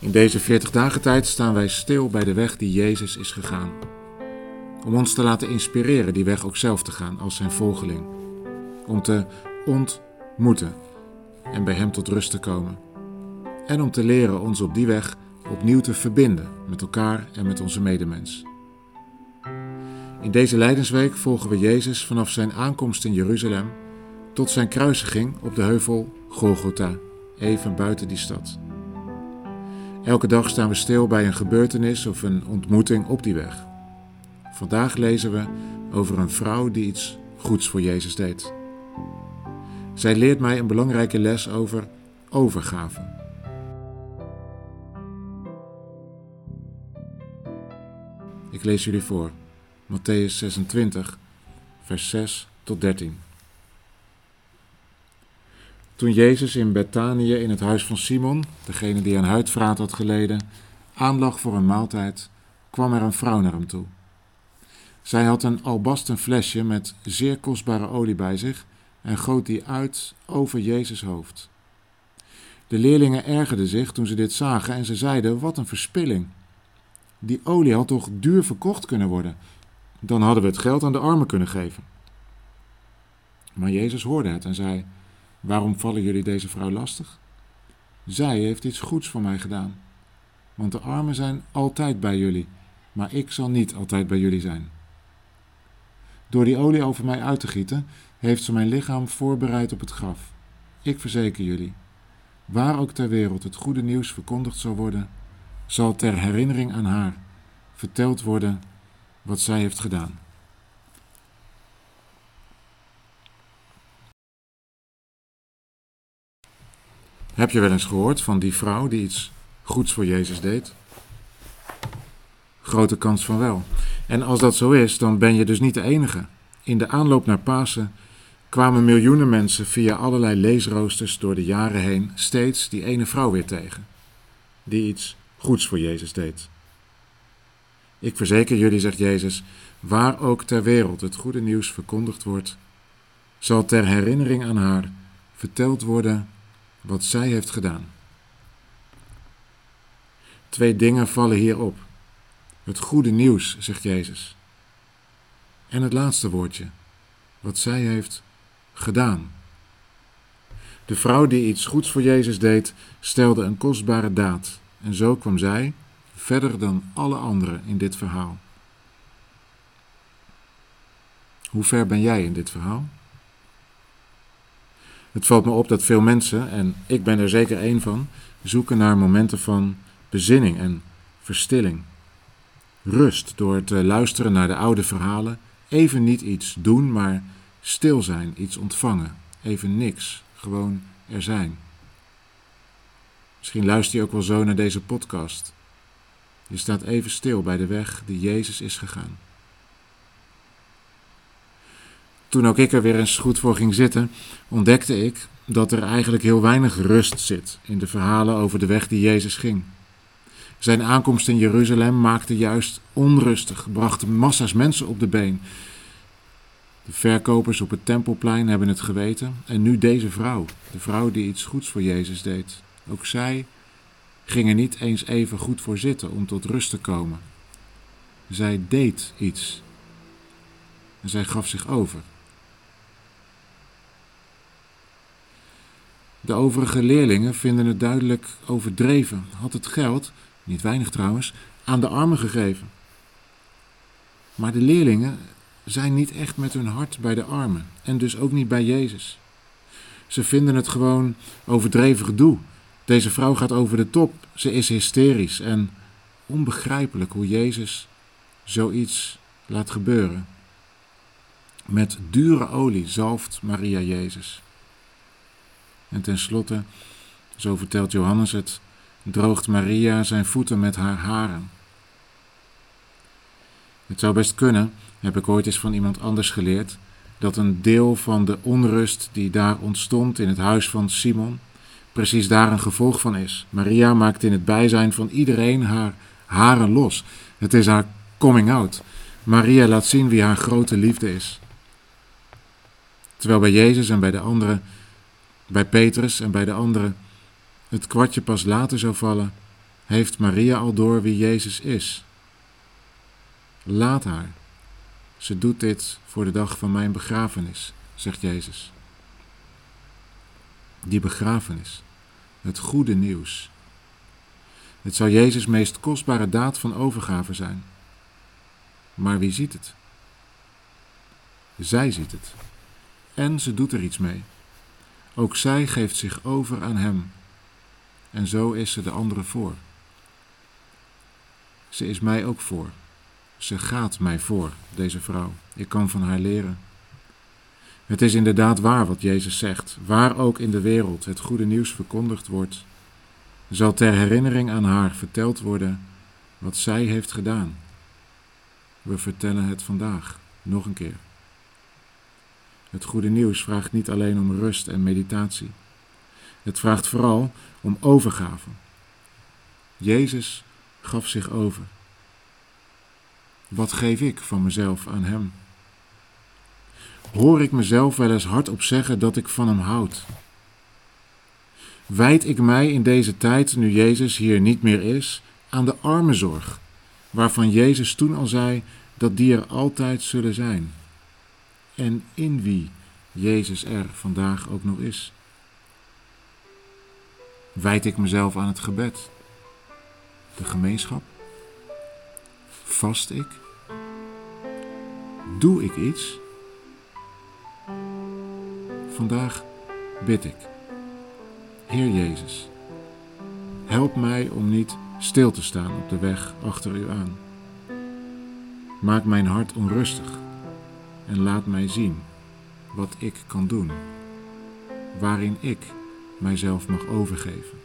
In deze 40 dagen tijd staan wij stil bij de weg die Jezus is gegaan. Om ons te laten inspireren die weg ook zelf te gaan als zijn volgeling. Om te ontmoeten en bij Hem tot rust te komen. En om te leren ons op die weg opnieuw te verbinden met elkaar en met onze medemens. In deze Leidensweek volgen we Jezus vanaf zijn aankomst in Jeruzalem tot zijn kruisiging op de heuvel Golgotha, even buiten die stad. Elke dag staan we stil bij een gebeurtenis of een ontmoeting op die weg. Vandaag lezen we over een vrouw die iets goeds voor Jezus deed. Zij leert mij een belangrijke les over overgave. Ik lees jullie voor. Matthäus 26, vers 6 tot 13. Toen Jezus in Bethanië in het huis van Simon, degene die aan huidvraat had geleden, aanlag voor een maaltijd, kwam er een vrouw naar hem toe. Zij had een albasten flesje met zeer kostbare olie bij zich en goot die uit over Jezus hoofd. De leerlingen ergerden zich toen ze dit zagen en ze zeiden: Wat een verspilling! Die olie had toch duur verkocht kunnen worden? Dan hadden we het geld aan de armen kunnen geven. Maar Jezus hoorde het en zei: Waarom vallen jullie deze vrouw lastig? Zij heeft iets goeds voor mij gedaan. Want de armen zijn altijd bij jullie, maar ik zal niet altijd bij jullie zijn. Door die olie over mij uit te gieten, heeft ze mijn lichaam voorbereid op het graf. Ik verzeker jullie, waar ook ter wereld het goede nieuws verkondigd zal worden, zal ter herinnering aan haar verteld worden wat zij heeft gedaan. Heb je wel eens gehoord van die vrouw die iets goeds voor Jezus deed? Grote kans van wel. En als dat zo is, dan ben je dus niet de enige. In de aanloop naar Pasen kwamen miljoenen mensen via allerlei leesroosters door de jaren heen steeds die ene vrouw weer tegen, die iets goeds voor Jezus deed. Ik verzeker jullie, zegt Jezus, waar ook ter wereld het goede nieuws verkondigd wordt, zal ter herinnering aan haar verteld worden wat zij heeft gedaan. Twee dingen vallen hier op. Het goede nieuws, zegt Jezus. En het laatste woordje, wat zij heeft gedaan. De vrouw die iets goeds voor Jezus deed, stelde een kostbare daad. En zo kwam zij verder dan alle anderen in dit verhaal. Hoe ver ben jij in dit verhaal? Het valt me op dat veel mensen, en ik ben er zeker één van, zoeken naar momenten van bezinning en verstilling. Rust door te luisteren naar de oude verhalen, even niet iets doen, maar stil zijn, iets ontvangen, even niks, gewoon er zijn. Misschien luister je ook wel zo naar deze podcast. Je staat even stil bij de weg die Jezus is gegaan. Toen ook ik er weer eens goed voor ging zitten, ontdekte ik dat er eigenlijk heel weinig rust zit in de verhalen over de weg die Jezus ging. Zijn aankomst in Jeruzalem maakte juist onrustig, bracht massa's mensen op de been. De verkopers op het tempelplein hebben het geweten en nu deze vrouw, de vrouw die iets goeds voor Jezus deed. Ook zij ging er niet eens even goed voor zitten om tot rust te komen. Zij deed iets en zij gaf zich over. De overige leerlingen vinden het duidelijk overdreven, had het geld, niet weinig trouwens, aan de armen gegeven. Maar de leerlingen zijn niet echt met hun hart bij de armen en dus ook niet bij Jezus. Ze vinden het gewoon overdreven gedoe. Deze vrouw gaat over de top, ze is hysterisch en onbegrijpelijk hoe Jezus zoiets laat gebeuren. Met dure olie zalft Maria Jezus. En tenslotte, zo vertelt Johannes het, droogt Maria zijn voeten met haar haren. Het zou best kunnen, heb ik ooit eens van iemand anders geleerd, dat een deel van de onrust die daar ontstond in het huis van Simon, precies daar een gevolg van is. Maria maakt in het bijzijn van iedereen haar haren los. Het is haar coming out. Maria laat zien wie haar grote liefde is. Terwijl bij Jezus en bij de anderen bij Petrus en bij de anderen het kwartje pas later zou vallen Heeft Maria al door wie Jezus is? Laat haar. Ze doet dit voor de dag van mijn begrafenis, zegt Jezus. Die begrafenis, het goede nieuws. Het zou Jezus' meest kostbare daad van overgave zijn. Maar wie ziet het? Zij ziet het. En ze doet er iets mee. Ook zij geeft zich over aan Hem. En zo is ze de anderen voor. Ze is mij ook voor. Ze gaat mij voor, deze vrouw. Ik kan van haar leren. Het is inderdaad waar wat Jezus zegt. Waar ook in de wereld het goede nieuws verkondigd wordt, zal ter herinnering aan haar verteld worden wat zij heeft gedaan. We vertellen het vandaag nog een keer. Het goede nieuws vraagt niet alleen om rust en meditatie. Het vraagt vooral om overgave. Jezus gaf zich over. Wat geef ik van mezelf aan Hem? Hoor ik mezelf wel eens hardop zeggen dat ik van Hem houd? Wijd ik mij in deze tijd, nu Jezus hier niet meer is, aan de armenzorg, waarvan Jezus toen al zei dat die er altijd zullen zijn, en in wie Jezus er vandaag ook nog is? Wijd ik mezelf aan het gebed, de gemeenschap? Vast ik? Doe ik iets? Vandaag bid ik. Heer Jezus, help mij om niet stil te staan op de weg achter u aan. Maak mijn hart onrustig en laat mij zien wat ik kan doen, waarin ik mijzelf mag overgeven.